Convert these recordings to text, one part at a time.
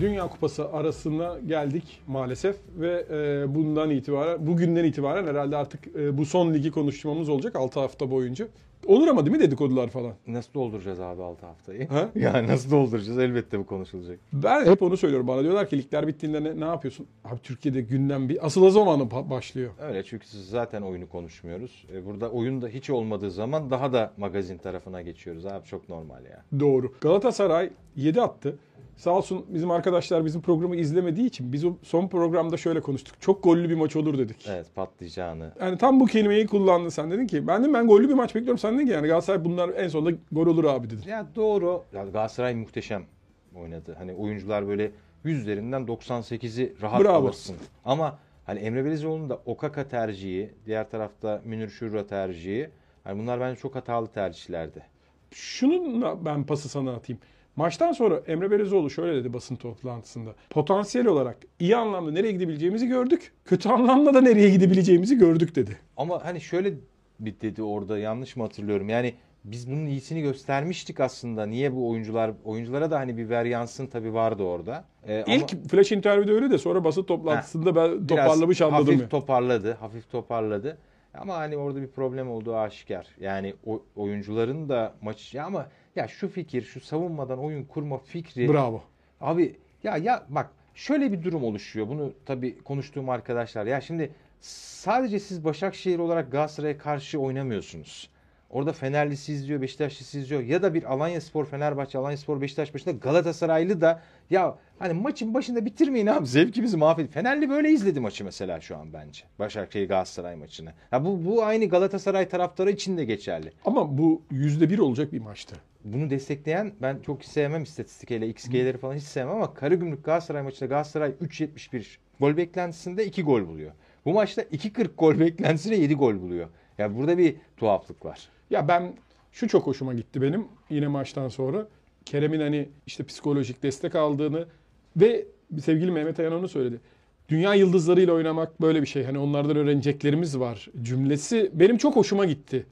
Dünya Kupası arasına geldik maalesef ve e, bundan itibaren bugünden itibaren herhalde artık e, bu son ligi konuşmamız olacak 6 hafta boyunca. Olur ama değil mi dedikodular falan? Nasıl dolduracağız abi 6 haftayı? Ha? yani nasıl dolduracağız? Elbette bu konuşulacak. Ben hep onu söylüyorum. Bana diyorlar ki ligler bittiğinde ne, ne yapıyorsun? Abi Türkiye'de gündem bir asıl zamanı başlıyor. Öyle çünkü siz zaten oyunu konuşmuyoruz. E, Burada oyun da hiç olmadığı zaman daha da magazin tarafına geçiyoruz abi çok normal ya. Doğru. Galatasaray 7 attı. Sağ olsun bizim arkadaşlar bizim programı izlemediği için biz o son programda şöyle konuştuk. Çok gollü bir maç olur dedik. Evet patlayacağını. Yani tam bu kelimeyi kullandın sen dedin ki ben de ben gollü bir maç bekliyorum. Sen dedin ki yani Galatasaray bunlar en sonunda gol olur abi dedin. Ya doğru. Ya Galatasaray muhteşem oynadı. Hani oyuncular böyle yüzlerinden 98'i rahat Bravo. alırsın. Ama hani Emre Belezoğlu'nun da Okaka tercihi, diğer tarafta Münir Şurra tercihi. Hani bunlar bence çok hatalı tercihlerdi. Şunu ben pası sana atayım. Maçtan sonra Emre Belezoğlu şöyle dedi basın toplantısında. Potansiyel olarak iyi anlamda nereye gidebileceğimizi gördük. Kötü anlamda da nereye gidebileceğimizi gördük dedi. Ama hani şöyle bir dedi orada yanlış mı hatırlıyorum? Yani biz bunun iyisini göstermiştik aslında. Niye bu oyuncular oyunculara da hani bir veryansın tabii vardı orada. Ee, ama İlk flash interview'de öyle de sonra basın toplantısında ben biraz toparlamış anladım. Hafif ya. toparladı, hafif toparladı. Ama hani orada bir problem olduğu aşikar. Yani o oyuncuların da maç ya ama ya şu fikir, şu savunmadan oyun kurma fikri Bravo. Abi ya ya bak şöyle bir durum oluşuyor. Bunu tabii konuştuğum arkadaşlar. Ya şimdi sadece siz Başakşehir olarak Galatasaray'a karşı oynamıyorsunuz. Orada Fenerlisi izliyor, Beşiktaşlısı izliyor ya da bir Alanya Spor, Fenerbahçe, Alanya Spor, Beşiktaş başında Galatasaraylı da ya hani maçın başında bitirmeyin abi zevkimizi mahvedin. Fenerli böyle izledi maçı mesela şu an bence. Başakşehir Galatasaray maçını. Ya bu bu aynı Galatasaray taraftarı için de geçerli. Ama bu yüzde bir olacak bir maçtı. Bunu destekleyen ben çok sevmem istatistikeyle XG'leri falan hiç sevmem ama Karagümrük Galatasaray maçında Galatasaray 3.71 gol beklentisinde 2 gol buluyor. Bu maçta 2.40 gol beklentisinde 7 gol buluyor. Yani burada bir tuhaflık var. Ya ben şu çok hoşuma gitti benim yine maçtan sonra. Kerem'in hani işte psikolojik destek aldığını ve sevgili Mehmet Ayan onu söyledi. Dünya yıldızlarıyla oynamak böyle bir şey. Hani onlardan öğreneceklerimiz var cümlesi benim çok hoşuma gitti.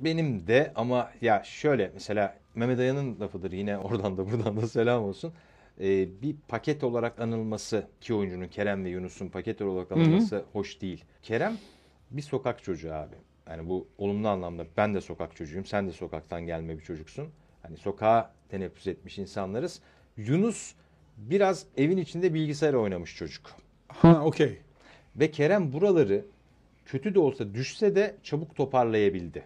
Benim de ama ya şöyle mesela Mehmet Ayan'ın lafıdır yine oradan da buradan da selam olsun. Ee, bir paket olarak anılması iki oyuncunun Kerem ve Yunus'un paket olarak anılması hoş değil. Kerem bir sokak çocuğu abi. Yani bu olumlu anlamda ben de sokak çocuğuyum. Sen de sokaktan gelme bir çocuksun. Hani sokağa teneffüs etmiş insanlarız. Yunus biraz evin içinde bilgisayar oynamış çocuk. Ha okey. Ve Kerem buraları kötü de olsa düşse de çabuk toparlayabildi.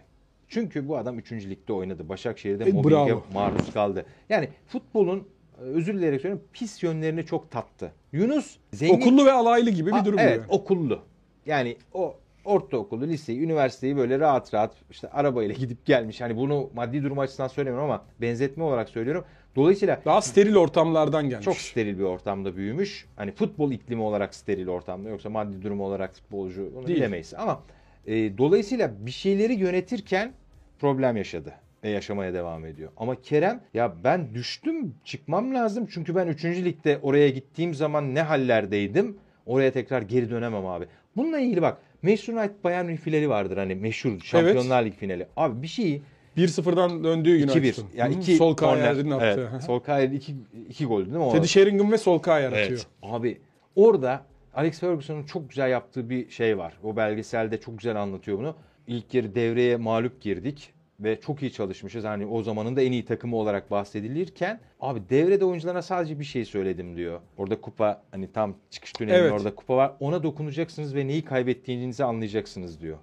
Çünkü bu adam 3. ligde oynadı. Başakşehir'de E, mobbinge bravo. maruz kaldı. Yani futbolun e, özür dileyerek söylüyorum pis yönlerini çok tattı. Yunus zengin. Okullu ve alaylı gibi bir durum evet, yani. okullu. Yani o ortaokulu, liseyi, üniversiteyi böyle rahat rahat işte arabayla gidip gelmiş. Hani bunu maddi durum açısından söylemiyorum ama benzetme olarak söylüyorum. Dolayısıyla Daha steril ortamlardan gelmiş. çok steril bir ortamda büyümüş. Hani futbol iklimi olarak steril ortamda yoksa maddi durum olarak futbolcu bunu Değil. bilemeyiz. Ama e, dolayısıyla bir şeyleri yönetirken problem yaşadı ve yaşamaya devam ediyor. Ama Kerem ya ben düştüm çıkmam lazım çünkü ben 3. ligde oraya gittiğim zaman ne hallerdeydim oraya tekrar geri dönemem abi. Bununla ilgili bak Manchester United Bayern Münih finali vardır hani meşhur Şampiyonlar Ligi finali. Abi bir şeyi 1-0'dan döndüğü gün 2-1. Yani iki Sol. Kayer'in Evet, attığı. sol Kayer'in iki, iki goldü değil mi? o? Teddy Sheringham ve Sol Kayer atıyor. Evet. Abi orada Alex Ferguson'un çok güzel yaptığı bir şey var. O belgeselde çok güzel anlatıyor bunu. İlk yarı devreye mağlup girdik ve çok iyi çalışmışız. Hani o zamanın da en iyi takımı olarak bahsedilirken abi devrede oyuncularına sadece bir şey söyledim diyor. Orada kupa hani tam çıkış döneminde Evet. orada kupa var. Ona dokunacaksınız ve neyi kaybettiğinizi anlayacaksınız diyor.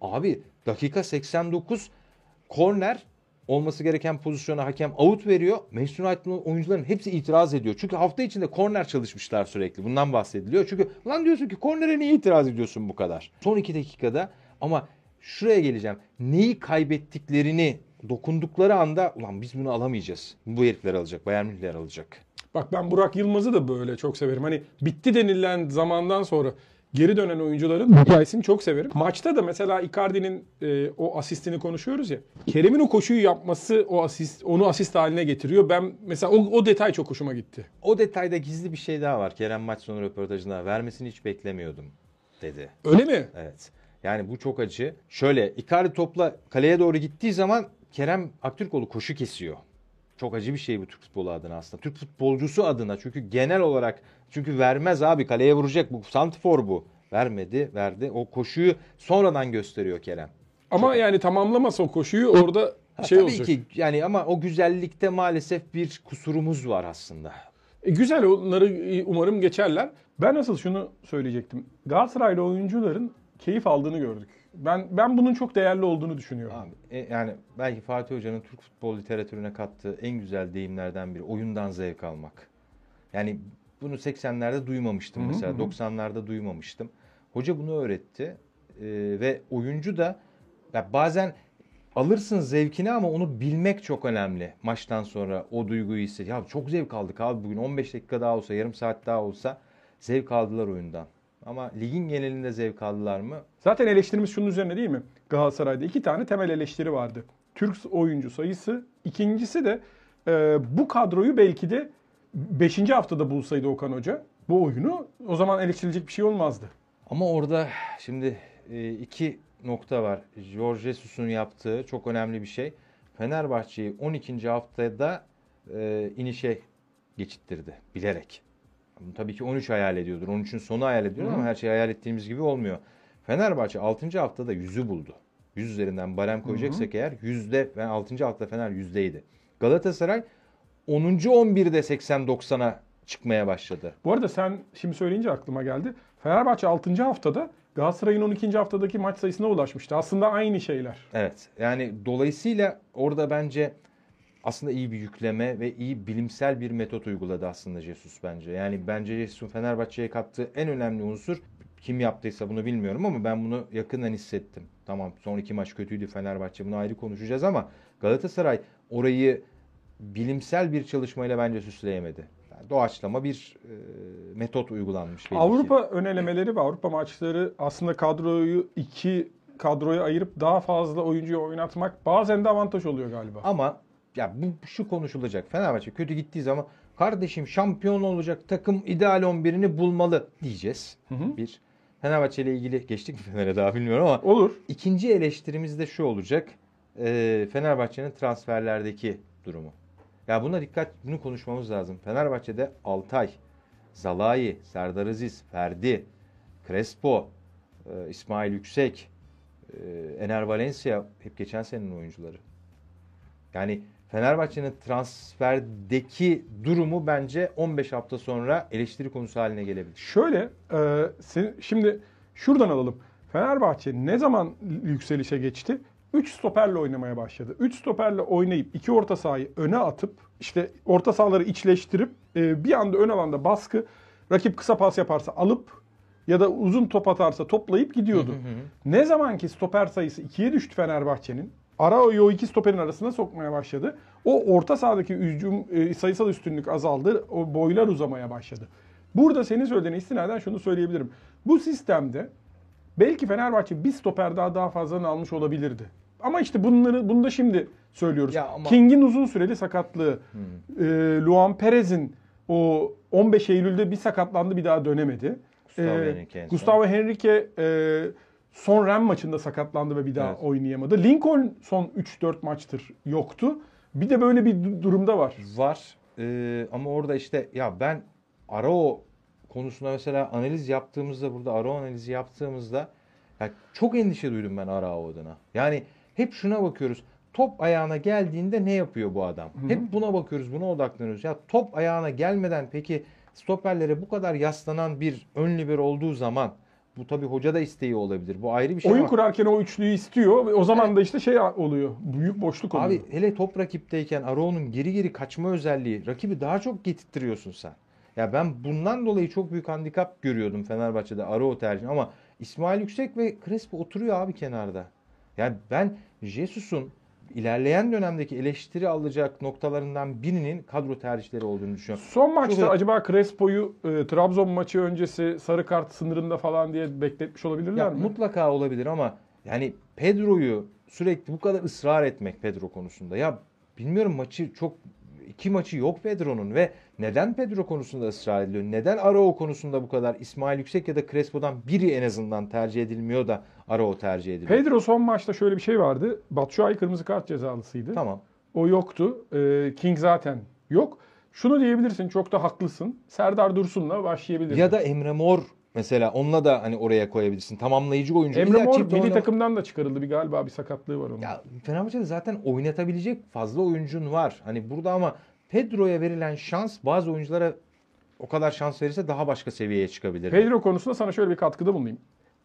Abi dakika 89 korner olması gereken pozisyona hakem out veriyor. Manchester United'ın oyuncuların hepsi itiraz ediyor. Çünkü hafta içinde korner çalışmışlar sürekli. Bundan bahsediliyor. Çünkü lan diyorsun ki kornere niye itiraz ediyorsun bu kadar? Son iki dakikada ama şuraya geleceğim. Neyi kaybettiklerini dokundukları anda ulan biz bunu alamayacağız. Bu herifler alacak. Bayern Münihler alacak. Bak ben Burak Yılmaz'ı da böyle çok severim. Hani bitti denilen zamandan sonra geri dönen oyuncuların hikayesini çok severim. Maçta da mesela Icardi'nin e, o asistini konuşuyoruz ya. Kerem'in o koşuyu yapması o asist onu asist haline getiriyor. Ben mesela o, o detay çok hoşuma gitti. O detayda gizli bir şey daha var. Kerem maç sonu röportajında vermesini hiç beklemiyordum dedi. Öyle mi? Evet. Yani bu çok acı. Şöyle Icardi topla kaleye doğru gittiği zaman Kerem Aktürkoğlu koşu kesiyor. çok acı bir şey bu Türk futbolu adına aslında. Türk futbolcusu adına çünkü genel olarak çünkü vermez abi kaleye vuracak bu santifor bu. Vermedi, verdi. O koşuyu sonradan gösteriyor Kerem. Ama yani tamamlamasa o koşuyu orada Ha, şey tabii olacak. ki yani ama o güzellikte maalesef bir kusurumuz var aslında. E, güzel onları e, umarım geçerler. Ben asıl şunu söyleyecektim. Galatasaraylı oyuncuların keyif aldığını gördük. Ben ben bunun çok değerli olduğunu düşünüyorum. Abi, e, yani belki Fatih Hoca'nın Türk futbol literatürüne kattığı en güzel deyimlerden biri oyundan zevk almak. Yani bunu 80'lerde duymamıştım Hı hı mesela hı. 90'larda duymamıştım. Hoca bunu öğretti E, ve oyuncu da ya bazen alırsın zevkini ama onu bilmek çok önemli. Maçtan sonra o duyguyu hisset. Ya çok zevk aldık abi bugün 15 dakika daha olsa yarım saat daha olsa zevk aldılar oyundan. Ama ligin genelinde zevk aldılar mı? Zaten eleştirimiz şunun üzerine değil mi? Galatasaray'da iki tane temel eleştiri vardı. Türk oyuncu sayısı. İkincisi de e, bu kadroyu belki de 5. haftada bulsaydı Okan Hoca bu oyunu o zaman eleştirilecek bir şey olmazdı. Ama orada şimdi e, iki nokta var. Jorge Jesus'un yaptığı çok önemli bir şey. Fenerbahçe'yi 12. haftada e, inişe geçittirdi bilerek. Bunu tabii ki 13 hayal ediyordur. 13'ün sonu hayal ediyor ama her şey hayal ettiğimiz gibi olmuyor. Fenerbahçe 6. haftada 100'ü buldu. 100 üzerinden barem koyacaksak eğer yüzde ben 6. hafta Fener yüzdeydi. Galatasaray 10. 11'de 80-90'a çıkmaya başladı. Bu arada sen şimdi söyleyince aklıma geldi. Fenerbahçe 6. haftada Galatasaray'ın 12. haftadaki maç sayısına ulaşmıştı. Aslında aynı şeyler. Evet. Yani dolayısıyla orada bence aslında iyi bir yükleme ve iyi bilimsel bir metot uyguladı aslında Jesus bence. Yani bence Jesus'un Fenerbahçe'ye kattığı en önemli unsur kim yaptıysa bunu bilmiyorum ama ben bunu yakından hissettim. Tamam son iki maç kötüydü Fenerbahçe bunu ayrı konuşacağız ama Galatasaray orayı bilimsel bir çalışmayla bence süsleyemedi. Yani doğaçlama bir e, metot uygulanmış. belli ki. Avrupa önelemeleri ve Avrupa maçları aslında kadroyu iki kadroya ayırıp daha fazla oyuncuyu oynatmak bazen de avantaj oluyor galiba. Ama ya bu şu konuşulacak. Fenerbahçe kötü gittiği zaman kardeşim şampiyon olacak takım ideal 11'ini bulmalı diyeceğiz. hı. Bir. Fenerbahçe ile ilgili geçtik mi Fener'e daha bilmiyorum ama Olur. ikinci eleştirimiz de şu olacak. Ee, Fenerbahçe'nin transferlerdeki durumu. Ya buna dikkat bunu konuşmamız lazım. Fenerbahçe'de Altay, Zalai, Serdar Aziz, Ferdi, Crespo, e, İsmail Yüksek, e, Ener Valencia hep geçen senenin oyuncuları. Yani Fenerbahçe'nin transferdeki durumu bence 15 hafta sonra eleştiri konusu haline gelebilir. Şöyle, e, sen- şimdi şuradan alalım. Fenerbahçe ne zaman yükselişe geçti? 3 stoperle oynamaya başladı. 3 stoperle oynayıp iki orta sahayı öne atıp işte orta sahaları içleştirip e, bir anda ön alanda baskı rakip kısa pas yaparsa alıp ya da uzun top atarsa toplayıp gidiyordu. Ne zaman ki stoper sayısı 2'ye düştü Fenerbahçe'nin Arao'yu o iki stoperin arasına sokmaya başladı. O orta sahadaki hücum e, sayısal üstünlük azaldı. O boylar uzamaya başladı. Burada senin söylediğine istinaden şunu söyleyebilirim. Bu sistemde belki Fenerbahçe bir stoper daha daha fazla almış olabilirdi. Ama işte bunları bunu da şimdi söylüyoruz. Ama- King'in uzun süreli sakatlığı, e, Luan Perez'in o 15 Eylül'de bir sakatlandı bir daha dönemedi. Gustavo E, Henrique. Gustavo Henrique e, son Ren maçında sakatlandı ve bir daha Evet. oynayamadı. Lincoln son 3-4 maçtır yoktu. Bir de böyle bir du- durumda var. Var Ee, ama orada işte ya ben Arao konusunda mesela analiz yaptığımızda burada Arao analizi yaptığımızda ya çok endişe duydum ben Arao adına. Yani hep şuna bakıyoruz. Top ayağına geldiğinde ne yapıyor bu adam? Hep buna bakıyoruz, buna odaklanıyoruz. Ya top ayağına gelmeden peki stoperlere bu kadar yaslanan bir ön libero olduğu zaman bu tabii hoca da isteği olabilir. Bu ayrı bir şey Oyun ama kurarken o üçlüyü istiyor o zaman da işte şey oluyor. Büyük boşluk oluyor. Abi hele top rakipteyken Arao'nun geri geri kaçma özelliği rakibi daha çok getirtiyorsun sen. Ya ben bundan dolayı çok büyük handikap görüyordum Fenerbahçe'de Arao tercihi ama İsmail Yüksek ve Crespo oturuyor abi kenarda. Yani ben Jesus'un ilerleyen dönemdeki eleştiri alacak noktalarından birinin kadro tercihleri olduğunu düşünüyorum. Son maçta Çok- acaba Crespo'yu e, Trabzon maçı öncesi sarı kart sınırında falan diye bekletmiş olabilirler Ya mi? mutlaka olabilir ama yani Pedro'yu sürekli bu kadar ısrar etmek Pedro konusunda. Ya bilmiyorum maçı çok iki maçı yok Pedro'nun ve neden Pedro konusunda ısrar ediliyor? Neden Arao konusunda bu kadar İsmail Yüksek ya da Crespo'dan biri en azından tercih edilmiyor da Arao tercih ediliyor? Pedro son maçta şöyle bir şey vardı. Batshuayi kırmızı kart cezalısıydı. Tamam. O yoktu. Ee, King zaten yok. Şunu diyebilirsin çok da haklısın. Serdar Dursun'la başlayabilirsin. Ya da Emre Mor mesela onunla da hani oraya koyabilirsin. Tamamlayıcı oyuncu. Emre Mor milli oynama- takımdan da çıkarıldı bir galiba bir sakatlığı var onun. Ya Fenerbahçe'de zaten oynatabilecek fazla oyuncun var. Hani burada ama Pedro'ya verilen şans bazı oyunculara o kadar şans verirse daha başka seviyeye çıkabilir. Pedro konusunda sana şöyle bir katkıda bulunayım.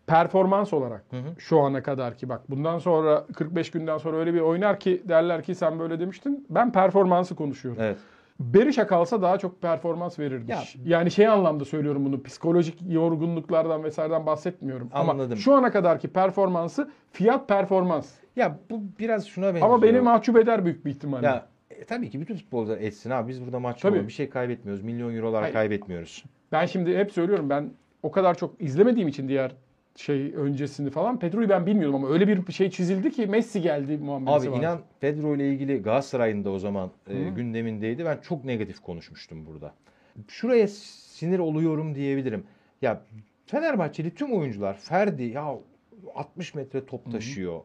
Performans olarak şu ana kadar ki bak bundan sonra 45 günden sonra öyle bir oynar ki derler ki sen böyle demiştin. Ben performansı konuşuyorum. Evet. Berisha kalsa daha çok performans verirmiş. Ya- yani şey anlamda söylüyorum bunu. Psikolojik yorgunluklardan vesaireden bahsetmiyorum. Ama Anladım. şu ana kadarki performansı fiyat performans. Ya bu biraz şuna benziyor. Ama beni mahcup eder büyük bir ihtimalle. ya e, tabii ki bütün futbolcular etsin abi. Biz burada maç Tabii. yok. Bir şey kaybetmiyoruz. Milyon eurolar Hayır. kaybetmiyoruz. Ben şimdi hep söylüyorum ben o kadar çok izlemediğim için diğer şey öncesini falan Pedro'yu ben bilmiyordum ama öyle bir şey çizildi ki Messi geldi muhabbeti Abi var. inan Pedro ile ilgili Galatasaray'ın da o zaman e, gündemindeydi. Ben çok negatif konuşmuştum burada. Şuraya sinir oluyorum diyebilirim. Ya Fenerbahçeli tüm oyuncular Ferdi ya 60 metre top taşıyor.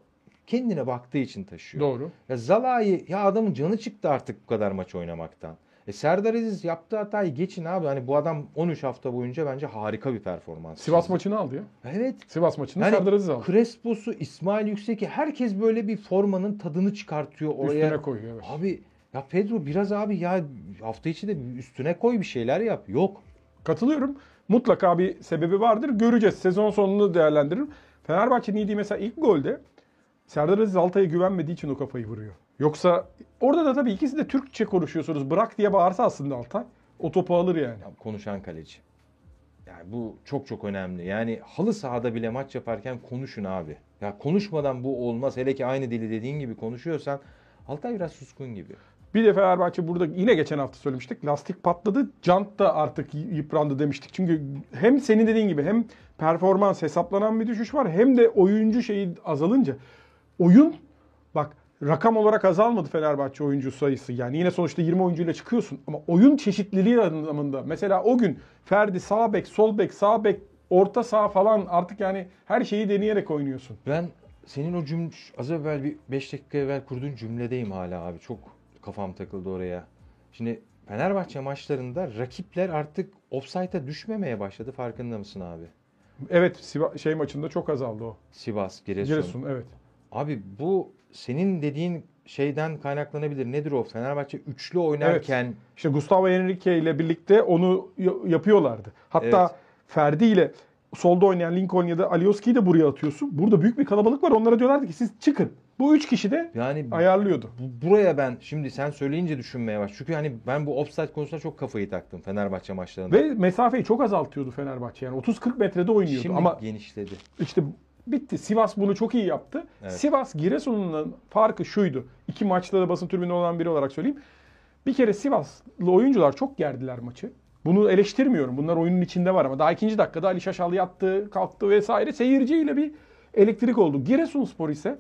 Kendine baktığı için taşıyor. Doğru. Ya Zalai ya adamın canı çıktı artık bu kadar maç oynamaktan. E Serdar Aziz yaptığı hatayı geçin abi. Hani bu adam 13 hafta boyunca bence harika bir performans. Sivas maçını aldı ya. Evet. Sivas maçını Yani Serdar Aziz aldı. Crespo'su, İsmail Yüksek'i herkes böyle bir formanın tadını çıkartıyor oraya. Üstüne koyuyor evet. Abi ya Pedro biraz abi ya hafta içi de üstüne koy bir şeyler yap. Yok. Katılıyorum. Mutlaka bir sebebi vardır. Göreceğiz. Sezon sonunu değerlendiririm. Fenerbahçe'nin yediği mesela ilk golde Serdar Aziz Altay'a güvenmediği için o kafayı vuruyor. Yoksa orada da tabii ikisi de Türkçe konuşuyorsunuz. Bırak diye bağırsa aslında Altay. O topu alır yani. Ya konuşan kaleci. Yani bu çok çok önemli. Yani halı sahada bile maç yaparken konuşun abi. Ya konuşmadan bu olmaz. Hele ki aynı dili dediğin gibi konuşuyorsan Altay biraz suskun gibi. Bir de Fenerbahçe burada yine geçen hafta söylemiştik. Lastik patladı. Jant da artık yıprandı demiştik. Çünkü hem senin dediğin gibi hem performans hesaplanan bir düşüş var hem de oyuncu şeyi azalınca oyun bak rakam olarak azalmadı Fenerbahçe oyuncu sayısı. Yani yine sonuçta 20 oyuncuyla çıkıyorsun ama oyun çeşitliliği anlamında mesela o gün Ferdi sağ bek, sol bek, sağ bek, orta sağ falan artık yani her şeyi deneyerek oynuyorsun. Ben senin o cümle az evvel bir 5 dakika evvel kurduğun cümledeyim hala abi. Çok kafam takıldı oraya. Şimdi Fenerbahçe maçlarında rakipler artık offside'a düşmemeye başladı. Farkında mısın abi? Evet Siva- şey maçında çok azaldı o. Sivas, Giresun. Giresun evet. Abi bu senin dediğin şeyden kaynaklanabilir. Nedir o? Fenerbahçe üçlü oynarken İşte Gustavo Henrique ile birlikte onu yapıyorlardı. Hatta Evet. Ferdi ile solda oynayan Lincoln ya da Alioski'yi de buraya atıyorsun. Burada büyük bir kalabalık var. Onlara diyorlardı ki siz çıkın. Bu üç kişi de yani ayarlıyordu. bu- buraya ben şimdi sen söyleyince düşünmeye baş. Çünkü hani ben bu offside konusunda çok kafayı taktım Fenerbahçe maçlarında. Ve mesafeyi çok azaltıyordu Fenerbahçe. Yani 30-40 metrede oynuyordu. Şimdi Ama genişledi. işte bitti. Sivas bunu çok iyi yaptı. Evet. Sivas Giresun'un farkı şuydu. İki maçta da basın tribünü olan biri olarak söyleyeyim. Bir kere Sivaslı oyuncular çok gerdiler maçı. Bunu eleştirmiyorum. Bunlar oyunun içinde var ama daha ikinci dakikada Ali Şaşal yattı, kalktı vesaire. Seyirciyle bir elektrik oldu. Giresunspor ise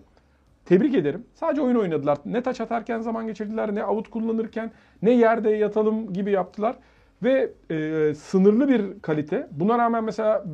tebrik ederim. Sadece oyun oynadılar. Ne taç atarken zaman geçirdiler, ne avut kullanırken, ne yerde yatalım gibi yaptılar. Ve e, sınırlı bir kalite. Buna rağmen mesela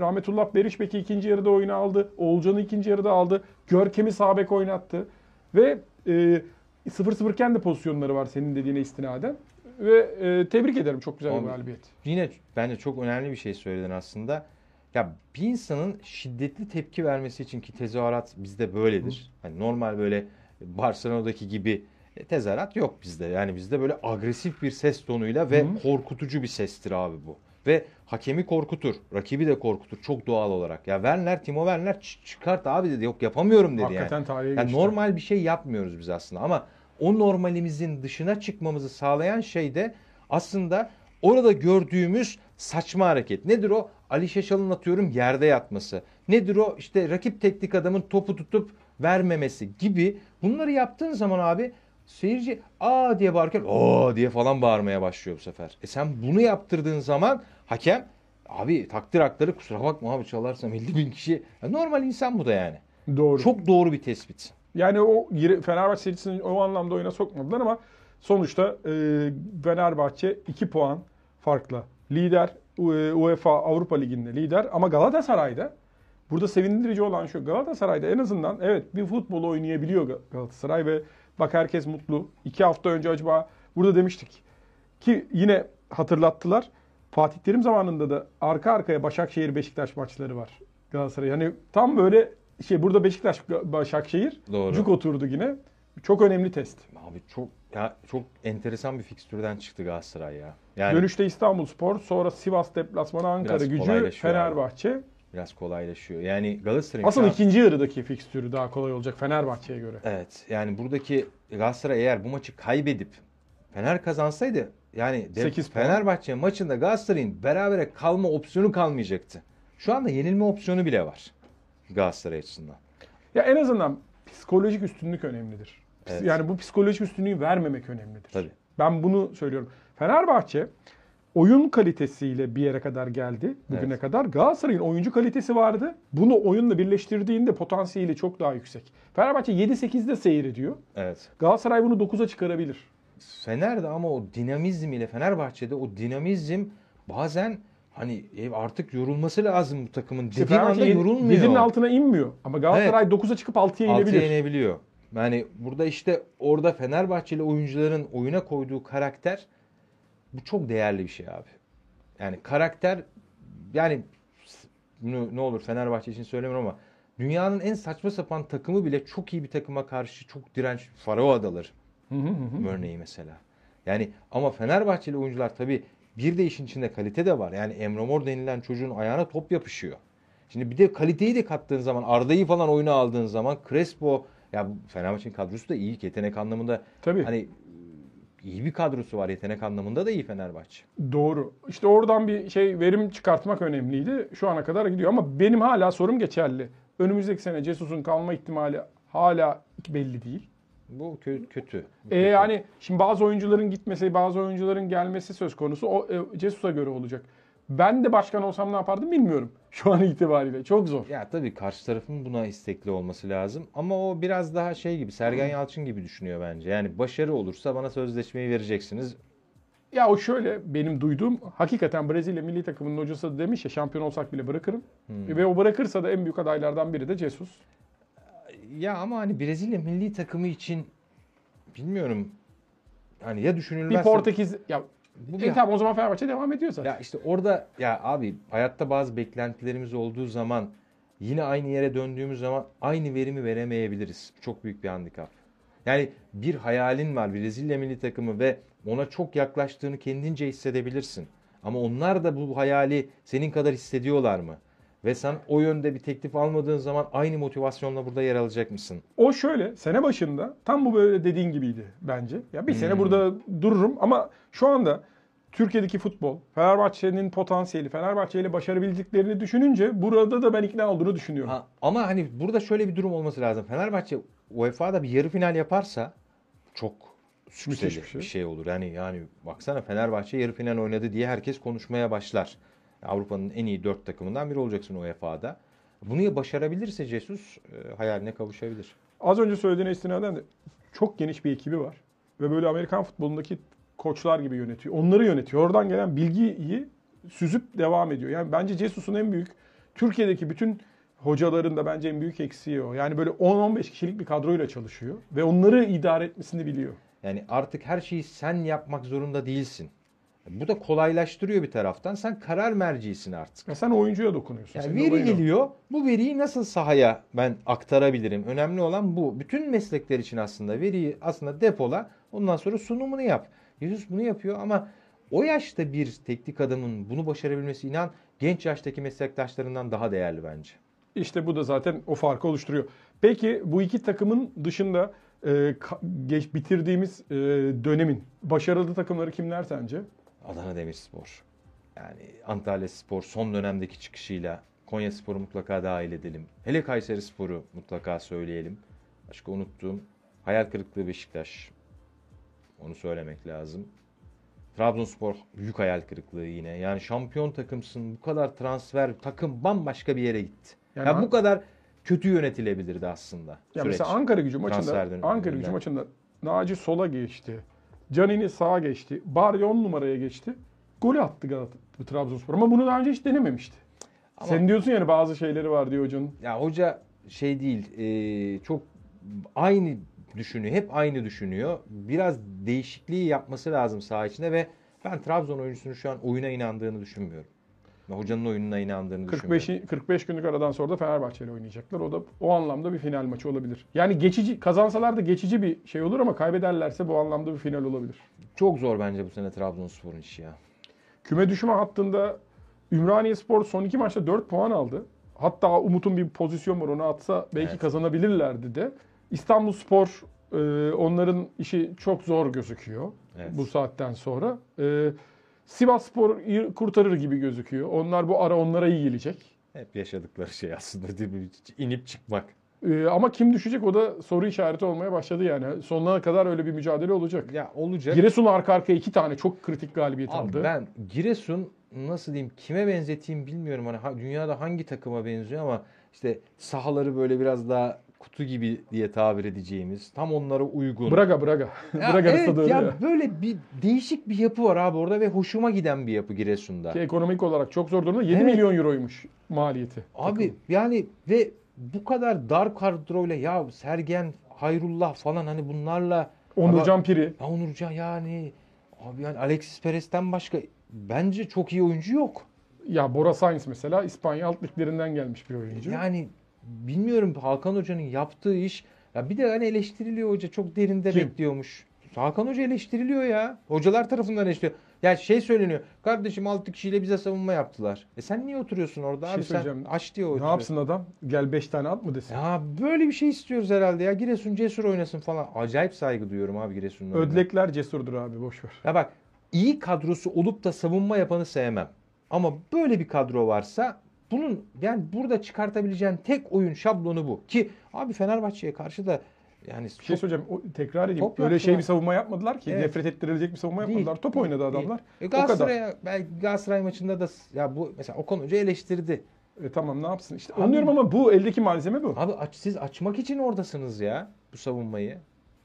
Rahmetullah Berişbek'i ikinci yarıda oyuna aldı. Oğulcan'ı ikinci yarıda aldı. Görkem'i sağ bek oynattı. Ve e, 0-0 iken de pozisyonları var senin dediğine istinaden. Ve e, tebrik ederim. Çok güzel bir galibiyet. Yine bence çok önemli bir şey söyledin aslında. Ya bir insanın şiddetli tepki vermesi için ki tezahürat bizde böyledir. Hani normal böyle Barcelona'daki gibi e, tezahürat yok bizde. Yani bizde böyle agresif bir ses tonuyla ve Hı. korkutucu bir sestir abi bu. Ve hakemi korkutur, rakibi de korkutur çok doğal olarak. Ya Werner, Timo Werner "Ç- çıkart abi dedi. Yok yapamıyorum dedi yani. Hakikaten Yani geçti. normal bir şey yapmıyoruz biz aslında ama o normalimizin dışına çıkmamızı sağlayan şey de aslında orada gördüğümüz saçma hareket. Nedir o? Ali Şaşal'ın atıyorum yerde yatması. Nedir o? İşte rakip teknik adamın topu tutup vermemesi gibi. Bunları yaptığın zaman abi seyirci aa diye bağırırken aa diye falan bağırmaya başlıyor bu sefer. E sen bunu yaptırdığın zaman hakem abi takdir hakları kusura bakma abi çalarsam 50 bin kişi. Ya normal insan bu da yani. Doğru. Çok doğru bir tespit. Yani o Fenerbahçe serisini o anlamda oyuna sokmadılar ama sonuçta e, Fenerbahçe 2 puan farkla lider U- UEFA Avrupa Ligi'nde lider ama Galatasaray'da burada sevindirici olan şu Galatasaray'da en azından evet bir futbol oynayabiliyor Ga- Galatasaray ve Bak herkes mutlu. İki hafta önce acaba burada demiştik ki yine hatırlattılar. Fatih Terim zamanında da arka arkaya Başakşehir Beşiktaş maçları var Galatasaray. Yani tam böyle şey burada Beşiktaş Başakşehir Doğru. cuk oturdu yine. Çok önemli test. Abi çok ya çok enteresan bir fikstürden çıktı Galatasaray ya. Yani Dönüşte İstanbul Spor, sonra Sivas deplasmanı, Ankara Biraz gücü, kolaylaşıyor abi. Fenerbahçe. biraz kolaylaşıyor. Yani Galatasaray'ın Asıl an- ikinci yarıdaki fikstürü daha kolay olacak Fenerbahçe'ye göre. Evet yani buradaki Galatasaray eğer bu maçı kaybedip Fener kazansaydı yani Sekiz puan. Fenerbahçe maçında Galatasaray'ın berabere kalma opsiyonu kalmayacaktı. Şu anda yenilme opsiyonu bile var Galatasaray açısından. Ya en azından psikolojik üstünlük önemlidir. Evet. Yani bu psikolojik üstünlüğü vermemek önemlidir. Tabii. Ben bunu söylüyorum. Fenerbahçe oyun kalitesiyle bir yere kadar geldi bugüne Evet. kadar. Galatasaray'ın oyuncu kalitesi vardı. Bunu oyunla birleştirdiğinde potansiyeli çok daha yüksek. Fenerbahçe 7-8'de seyrediyor. Evet. Galatasaray bunu 9'a çıkarabilir. Fener'de ama o dinamizm ile Fenerbahçe'de o dinamizm bazen hani e, artık yorulması lazım bu takımın İşte dediğin anda Fenerbahçe yedi- yorulmuyor. yedinin altına inmiyor. Ama Galatasaray 9'a çıkıp 6'ya Altıya inebilir. inebiliyor. Yani burada işte orada Fenerbahçeli oyuncuların oyuna koyduğu karakter bu çok değerli bir şey abi. Yani karakter yani bunu ne olur Fenerbahçe için söylemiyorum ama dünyanın en saçma sapan takımı bile çok iyi bir takıma karşı çok direnç Faro Adaları. Örneği mesela. Yani ama Fenerbahçeli oyuncular tabii bir de işin içinde kalite de var. Yani Emre Mor denilen çocuğun ayağına top yapışıyor. Şimdi bir de kaliteyi de kattığın zaman Arda'yı falan oyuna aldığın zaman Crespo ya Fenerbahçe'nin kadrosu da iyi. Yetenek anlamında Tabii. hani iyi bir kadrosu var. Yetenek anlamında da iyi Fenerbahçe. Doğru. İşte oradan bir şey verim çıkartmak önemliydi. Şu ana kadar gidiyor ama benim hala sorum geçerli. Önümüzdeki sene Cesus'un kalma ihtimali hala belli değil. Bu kö- kötü. Bu E kötü. yani şimdi bazı oyuncuların gitmesi, bazı oyuncuların gelmesi söz konusu. O e, Cesus'a göre olacak. Ben de başkan olsam ne yapardım bilmiyorum. Şu an itibariyle. Çok zor. Ya tabii karşı tarafın buna istekli olması lazım. Ama o biraz daha şey gibi Sergen Yalçın gibi düşünüyor bence. Yani başarı olursa bana sözleşmeyi vereceksiniz. Ya o şöyle benim duyduğum hakikaten Brezilya milli takımının hocası da demiş ya şampiyon olsak bile bırakırım. Ve o bırakırsa da en büyük adaylardan biri de Jesus. Ya ama hani Brezilya milli takımı için bilmiyorum. Hani ya Bir düşünülmezse... Portekiz ya Bu e, bir- tamam o zaman Fenerbahçe devam ediyor zaten. Ya işte orada ya abi hayatta bazı beklentilerimiz olduğu zaman yine aynı yere döndüğümüz zaman aynı verimi veremeyebiliriz. Çok büyük bir handikap. Yani bir hayalin var Brezilya milli takımı ve ona çok yaklaştığını kendince hissedebilirsin. Ama onlar da bu hayali senin kadar hissediyorlar mı? Ve sen o yönde bir teklif almadığın zaman aynı motivasyonla burada yer alacak mısın? O şöyle sene başında tam bu böyle dediğin gibiydi bence. Ya bir sene Hmm. burada dururum ama şu anda Türkiye'deki futbol, Fenerbahçe'nin potansiyeli, Fenerbahçe ile başarabildiklerini düşününce burada da ben ikna olduğunu düşünüyorum. Ha, ama hani burada şöyle bir durum olması lazım. Fenerbahçe UEFA'da bir yarı final yaparsa çok sükseli bir bir şey. şey. olur. Yani yani baksana Fenerbahçe yarı final oynadı diye herkes konuşmaya başlar. Avrupa'nın en iyi dört takımından biri olacaksın UEFA'da. Bunu ya başarabilirse Jesus e, hayaline kavuşabilir. Az önce söylediğine istinaden de çok geniş bir ekibi var. Ve böyle Amerikan futbolundaki koçlar gibi yönetiyor. Onları yönetiyor. Oradan gelen bilgiyi süzüp devam ediyor. Yani bence Jesus'un en büyük Türkiye'deki bütün hocaların da bence en büyük eksiği o. Yani böyle 10-15 kişilik bir kadroyla çalışıyor ve onları idare etmesini biliyor. Yani artık her şeyi sen yapmak zorunda değilsin. Bu da kolaylaştırıyor bir taraftan. Sen karar mercisin artık. Ya sen oyuncuya dokunuyorsun. Yani veri geliyor. Bu veriyi nasıl sahaya ben aktarabilirim? Önemli olan bu. Bütün meslekler için aslında veriyi aslında depola. Ondan sonra sunumunu yap. Jesus bunu yapıyor ama o yaşta bir teknik adamın bunu başarabilmesi inan genç yaştaki meslektaşlarından daha değerli bence. İşte bu da zaten o farkı oluşturuyor. Peki bu iki takımın dışında e, geç bitirdiğimiz e, dönemin başarılı takımları kimler sence? Adana Demirspor. Yani Antalya Spor son dönemdeki çıkışıyla Konya Spor'u mutlaka dahil edelim. Hele Kayseri Spor'u mutlaka söyleyelim. Başka unuttuğum hayal kırıklığı Beşiktaş. Onu söylemek lazım. Trabzonspor büyük hayal kırıklığı yine. Yani şampiyon takımsın. Bu kadar transfer takım bambaşka bir yere gitti. Yani ya An- bu kadar kötü yönetilebilirdi aslında. Ya süreç. mesela Ankara gücü maçında Ankara gücü maçında Naci sola geçti. Canini sağa geçti. Bari 10 numaraya geçti. Golü attı Galatasaray Trabzonspor ama bunu daha önce hiç denememişti. Ama- Sen diyorsun yani bazı şeyleri var diyor hocanın. Ya hoca şey değil, e, çok aynı düşünüyor. Hep aynı düşünüyor. Biraz değişikliği yapması lazım saha içinde ve ben Trabzon oyuncusunun şu an oyuna inandığını düşünmüyorum. Hocanın oyununa inandığını 45 düşünmüyorum. 45 günlük aradan sonra da Fenerbahçe ile oynayacaklar. O da o anlamda bir final maçı olabilir. Yani geçici kazansalar da geçici bir şey olur ama kaybederlerse bu anlamda bir final olabilir. Çok zor bence bu sene Trabzonspor'un işi ya. Küme düşme hattında Ümraniye Spor son iki maçta 4 puan aldı. Hatta Umut'un bir pozisyon var onu atsa belki Evet. kazanabilirlerdi de. İstanbul Spor e, onların işi çok zor gözüküyor Evet. bu saatten sonra. E, Sivas Spor kurtarır gibi gözüküyor. Onlar bu ara onlara iyi gelecek. Hep yaşadıkları şey aslında değil mi? inip çıkmak. E, ama kim düşecek o da soru işareti olmaya başladı yani. Sonuna kadar öyle bir mücadele olacak. Ya olacak. Giresun arka arkaya iki tane çok kritik galibiyet Abi aldı. ben Giresun nasıl diyeyim kime benzeteyim bilmiyorum. Hani ha- dünyada hangi takıma benziyor ama işte sahaları böyle biraz daha kutu gibi diye tabir edeceğimiz tam onlara uygun. Braga Braga. Ya Braga evet ya böyle bir değişik bir yapı var abi orada ve hoşuma giden bir yapı Giresun'da. Ki ekonomik olarak çok zor durumda. 7 Evet. milyon euroymuş maliyeti. Abi yani ve bu kadar dar kadroyla ya Sergen, Hayrullah falan hani bunlarla Onurcan Piri. ya Onurcan yani abi yani Alexis Perez'ten başka bence çok iyi oyuncu yok. Ya Bora Sainz mesela İspanya alt liglerinden gelmiş bir oyuncu. Yani bilmiyorum Hakan Hoca'nın yaptığı iş ya bir de hani eleştiriliyor hoca çok derinde Kim? bekliyormuş. Hakan Hoca eleştiriliyor ya. Hocalar tarafından eleştiriliyor. Ya şey söyleniyor. Kardeşim 6 kişiyle bize savunma yaptılar. E sen niye oturuyorsun orada şey abi sen aç diye ne oturuyor. yapsın adam? Gel 5 tane at mı desin? Ya böyle bir şey istiyoruz herhalde ya. Giresun cesur oynasın falan. Acayip saygı duyuyorum abi Giresun'un. Ödlekler cesurdur abi boş ver. Ya bak iyi kadrosu olup da savunma yapanı sevmem. Ama böyle bir kadro varsa bunun yani burada çıkartabileceğin tek oyun şablonu bu. Ki abi Fenerbahçe'ye karşı da yani Bir şey söyleyeceğim. O, tekrar edeyim. Top Öyle şey bir savunma yapmadılar ki. Evet. Nefret ettirilecek bir savunma Değil, yapmadılar. Top değil, oynadı değil. adamlar. E o kadar. Galatasaray, belki Galatasaray maçında da ya bu mesela Okan Hoca eleştirdi. E, tamam ne yapsın işte. Abi- Anlıyorum ama bu eldeki malzeme bu. Abi aç, siz açmak için oradasınız ya bu savunmayı.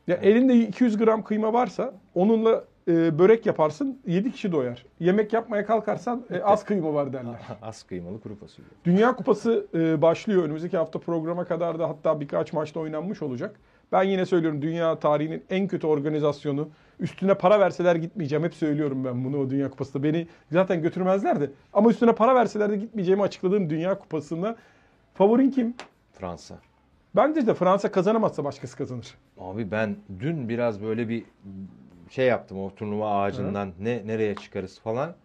Ya elinde 200 gram kıyma varsa onunla e, börek yaparsın 7 kişi doyar. Yemek yapmaya kalkarsan e, az kıyma var derler. Az kıymalı kuru fasulye. Dünya Kupası e, başlıyor. Önümüzdeki hafta programa kadar da hatta birkaç maçta oynanmış olacak. Ben yine söylüyorum dünya tarihinin en kötü organizasyonu. Üstüne para verseler gitmeyeceğim. Hep söylüyorum ben bunu o Dünya Kupası'nda. Beni zaten götürmezlerdi. Ama üstüne para verseler de gitmeyeceğimi açıkladığım Dünya Kupası'nda favorin kim? Fransa. Bence de Fransa kazanamazsa başkası kazanır. Abi ben dün biraz böyle bir şey yaptım o turnuva ağacından ne nereye çıkarız falan.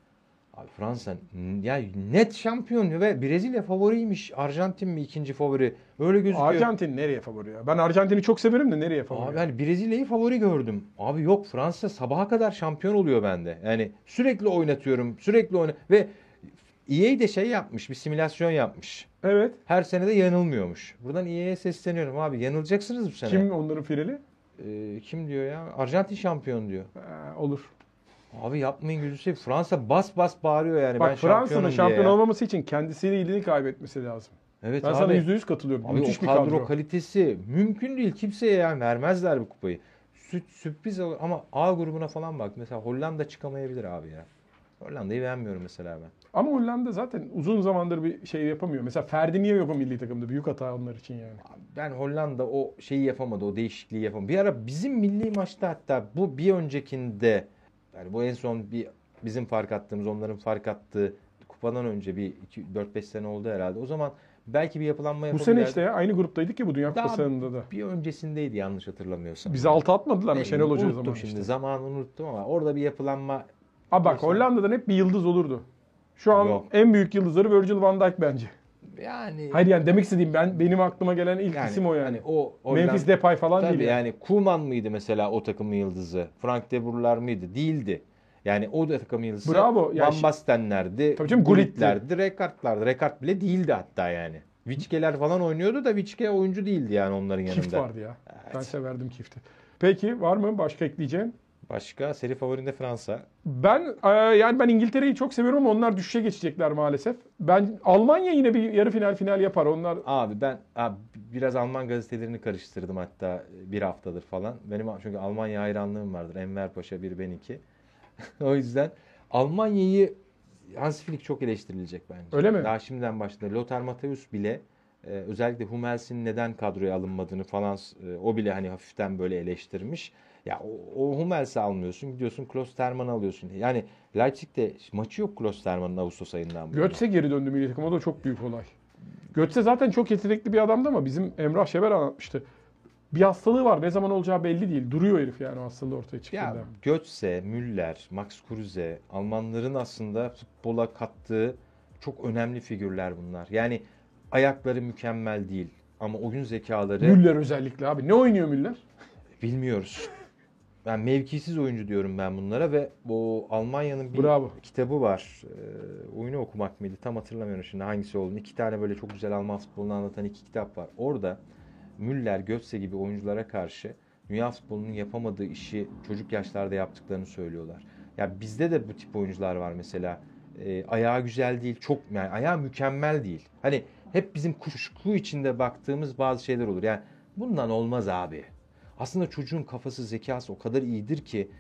Abi Fransa ya net şampiyon ve Brezilya favoriymiş. Arjantin mi ikinci favori? Öyle gözüküyor. Arjantin nereye favori ya? Ben Arjantin'i çok severim de nereye favori? Abi hani Brezilya'yı favori gördüm. Abi yok Fransa sabaha kadar şampiyon oluyor bende. Yani sürekli oynatıyorum. Sürekli oyna ve EA de şey yapmış, bir simülasyon yapmış. Evet. Her sene de yanılmıyormuş. Buradan EA'ye sesleniyorum abi. Yanılacaksınız bu sene. Kim onların fireli? Ee, kim diyor ya? Arjantin şampiyon diyor. Ha, olur. Abi yapmayın gözü seveyim. Fransa bas bas bağırıyor yani. ben Bak Fransa'nın şampiyonum şampiyon ya. olmaması için kendisiyle ilgili kaybetmesi lazım. Evet Ben abi. sana %100 katılıyorum. Abi Müthiş o bir kadro, kadro. kalitesi mümkün değil. Kimseye yani vermezler bu kupayı. Sü- sürpriz olur ama A grubuna falan bak. Mesela Hollanda çıkamayabilir abi ya. Hollanda'yı beğenmiyorum mesela ben. Ama Hollanda zaten uzun zamandır bir şey yapamıyor. Mesela Ferdi niye yok o milli takımda? Büyük hata onlar için yani. Ben Hollanda o şeyi yapamadı, o değişikliği yapamadı. Bir ara bizim milli maçta hatta bu bir öncekinde yani bu en son bir bizim fark attığımız, onların fark attığı kupadan önce bir 4-5 sene oldu herhalde. O zaman belki bir yapılanma Bu yapabilirler. sene işte ya aynı gruptaydık ya bu Dünya Kupası'nda da. bir öncesindeydi yanlış hatırlamıyorsam. Bizi altı atmadılar mı Ne Şenol Hoca zaman şimdi işte. zamanı unuttum ama orada bir yapılanma Abi bak Neyse. Hollanda'dan hep bir yıldız olurdu. Şu an Yok. en büyük yıldızları Virgil van Dijk bence. yani Hayır yani demek istediğim ben benim aklıma gelen ilk yani, isim o yani. hani o Memphis Hollanda- Depay falan Tabii değil. Yani. yani Koeman mıydı mesela o takımın yıldızı? Frank de Boer'lar mıydı? Değildi. Yani o da takımın yıldızı Bravo. Yani Van Bastenlerdi, Tabii canım. Gullit'lerdi, Rekard'lardı. Rekard bile değildi hatta yani. Viçkeler falan oynuyordu da Viçke oyuncu değildi yani onların yanında. Kift vardı ya. Ben Evet. severdim Kift'i. Peki var mı başka ekleyeceğin? Başka seri favorinde Fransa. Ben e, yani ben İngiltere'yi çok seviyorum ama onlar düşüşe geçecekler maalesef. Ben Almanya yine bir yarı final final yapar. Onlar Abi ben abi biraz Alman gazetelerini karıştırdım hatta bir haftadır falan. Benim çünkü Almanya hayranlığım vardır. Enver Paşa bir ben iki. o yüzden Almanya'yı Hansi Flick çok eleştirilecek bence. Öyle mi? Daha şimdiden başladı. Lothar Matthäus bile Ee, özellikle Hummels'in neden kadroya alınmadığını falan e, o bile hani hafiften böyle eleştirmiş. Ya o, o Hummels'i almıyorsun gidiyorsun Klosterman'ı alıyorsun. Yani Leipzig'te maçı yok Klosterman'ın Ağustos ayından beri. Götze geri döndü milli takıma o da çok büyük olay. Götze zaten çok yetenekli bir adamdı ama bizim Emrah Şeber anlatmıştı. Bir hastalığı var. Ne zaman olacağı belli değil. Duruyor herif yani hastalığı ortaya Ya çıktığında. Götze, Müller, Max Kruse, Almanların aslında futbola kattığı çok önemli figürler bunlar. Yani ayakları mükemmel değil ama oyun zekaları Müller özellikle abi. Ne oynuyor Müller? bilmiyoruz. Ben mevkisiz oyuncu diyorum ben bunlara ve bu Almanya'nın bir Bravo. kitabı var. Ee, oyunu okumak mıydı? Tam hatırlamıyorum şimdi hangisi olduğunu. İki tane böyle çok güzel Alman futbolunu anlatan iki kitap var. Orada Müller, Götze gibi oyunculara karşı dünya futbolunun yapamadığı işi çocuk yaşlarda yaptıklarını söylüyorlar. Ya bizde de bu tip oyuncular var mesela. Ee, ayağı güzel değil, çok yani ayağı mükemmel değil. Hani hep bizim kuşku içinde baktığımız bazı şeyler olur. Yani bundan olmaz abi. Aslında çocuğun kafası, zekası o kadar iyidir ki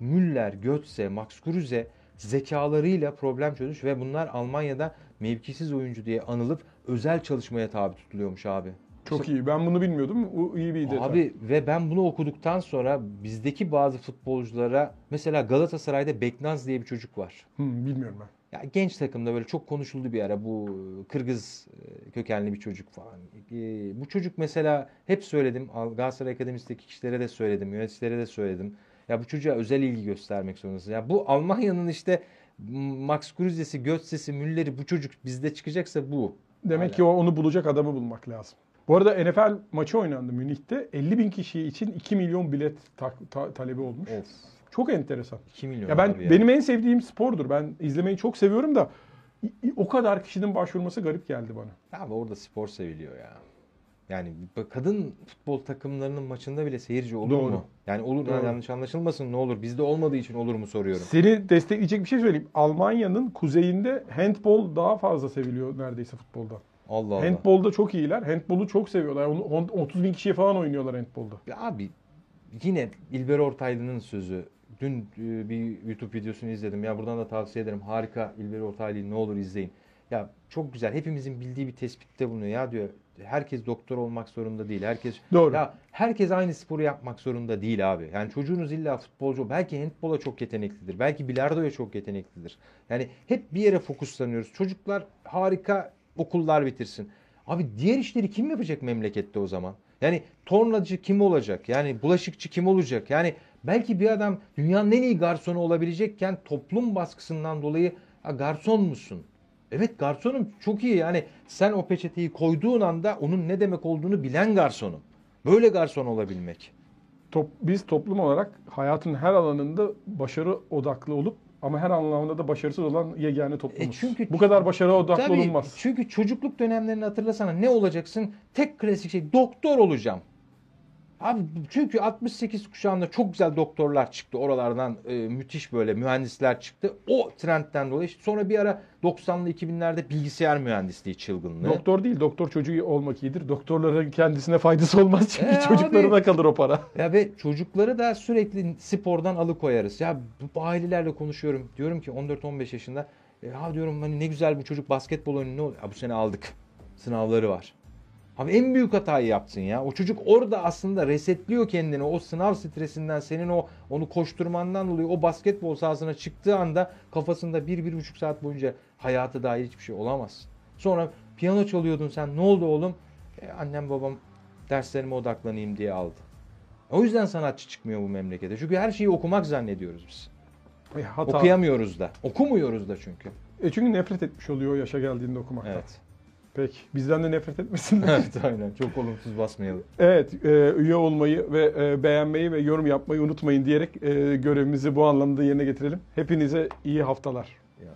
Müller, Götze, Max Kruse zekalarıyla problem çözmüş ve bunlar Almanya'da mevkisiz oyuncu diye anılıp özel çalışmaya tabi tutuluyormuş abi. Çok iyi. Ben bunu bilmiyordum. O iyi bir detay. Abi ve ben bunu okuduktan sonra bizdeki bazı futbolculara mesela Galatasaray'da Beknaz diye bir çocuk var. Hı, bilmiyorum ben. Ya genç takımda böyle çok konuşuldu bir ara bu Kırgız e, kökenli bir çocuk falan. E, Bu çocuk mesela hep söyledim Al- Galatasaray Akademisi'ndeki kişilere de söyledim, yöneticilere de söyledim. Ya bu çocuğa özel ilgi göstermek zorundasın. Ya bu Almanya'nın işte Max Kruse'si, Götze'si, Müller'i bu çocuk bizde çıkacaksa bu. Demek Hala. ki onu bulacak adamı bulmak lazım. Bu arada NFL maçı oynandı Münih'te. 50 bin kişi için 2 milyon bilet ta- ta- talebi olmuş. Of. Çok enteresan. 2 milyon Ya ben abi ya. benim en sevdiğim spordur. Ben izlemeyi çok seviyorum da o kadar kişinin başvurması garip geldi bana. Abi orada spor seviliyor ya. Yani kadın futbol takımlarının maçında bile seyirci olur Doğru. mu? Yani olur Doğru. yanlış anlaşılmasın ne olur. Bizde olmadığı için olur mu soruyorum. Seni destekleyecek bir şey söyleyeyim. Almanya'nın kuzeyinde handball daha fazla seviliyor neredeyse futboldan. Allah Allah. Handball'da çok iyiler. Handball'u çok seviyorlar. Onu- on- 30 bin kişiye falan oynuyorlar handball'da. Ya abi yine İlber Ortaylı'nın sözü. Dün e, bir YouTube videosunu izledim. Ya buradan da tavsiye ederim. Harika İlber Ortaylı'yı ne olur izleyin. Ya çok güzel. Hepimizin bildiği bir tespitte bulunuyor. Ya diyor herkes doktor olmak zorunda değil. Herkes Doğru. ya herkes aynı sporu yapmak zorunda değil abi. Yani çocuğunuz illa futbolcu, belki handbola çok yeteneklidir. Belki bilardoya çok yeteneklidir. Yani hep bir yere fokuslanıyoruz. Çocuklar harika okullar bitirsin. Abi diğer işleri kim yapacak memlekette o zaman? Yani tornacı kim olacak? Yani bulaşıkçı kim olacak? Yani belki bir adam dünyanın en iyi garsonu olabilecekken toplum baskısından dolayı "Ha, garson musun? Evet garsonum çok iyi yani sen o peçeteyi koyduğun anda onun ne demek olduğunu bilen garsonum. Böyle garson olabilmek. Top, biz toplum olarak hayatın her alanında başarı odaklı olup ama her anlamda da başarısız olan yegane toplumuz. E çünkü- Bu kadar başarı odaklı Tabii, olunmaz. çünkü çocukluk dönemlerini hatırlasana ne olacaksın? Tek klasik şey doktor olacağım. Abi çünkü 68 kuşağında çok güzel doktorlar çıktı. Oralardan e, müthiş böyle mühendisler çıktı. O trendten dolayı işte sonra bir ara 90'lı 2000'lerde bilgisayar mühendisliği çılgınlığı. Doktor değil, doktor çocuğu olmak iyidir. Doktorlara kendisine faydası olmaz çünkü E çocuklarına abi. kalır o para. Ya ve çocukları da sürekli spordan alıkoyarız. Ya bu ailelerle konuşuyorum. Diyorum ki 14-15 yaşında ya diyorum hani ne güzel bu çocuk basketbol oyunu ne oluyor? Ya bu sene aldık. Sınavları var. Abi en büyük hatayı yaptın ya. O çocuk orada aslında resetliyor kendini. O sınav stresinden senin o onu koşturmandan dolayı o basketbol sahasına çıktığı anda kafasında bir, bir buçuk saat boyunca hayata dair hiçbir şey olamaz. Sonra piyano çalıyordun sen. Ne oldu oğlum? E, annem babam derslerime odaklanayım diye aldı. O yüzden sanatçı çıkmıyor bu memlekete. Çünkü her şeyi okumak zannediyoruz biz. E, hata. Okuyamıyoruz da. Okumuyoruz da çünkü. E çünkü nefret etmiş oluyor o yaşa geldiğinde okumaktan. Evet. Peki. Bizden de nefret etmesinler. evet aynen. Çok olumsuz basmayalım. Evet, e, üye olmayı ve e, beğenmeyi ve yorum yapmayı unutmayın diyerek e, görevimizi bu anlamda yerine getirelim. Hepinize iyi haftalar. Ya,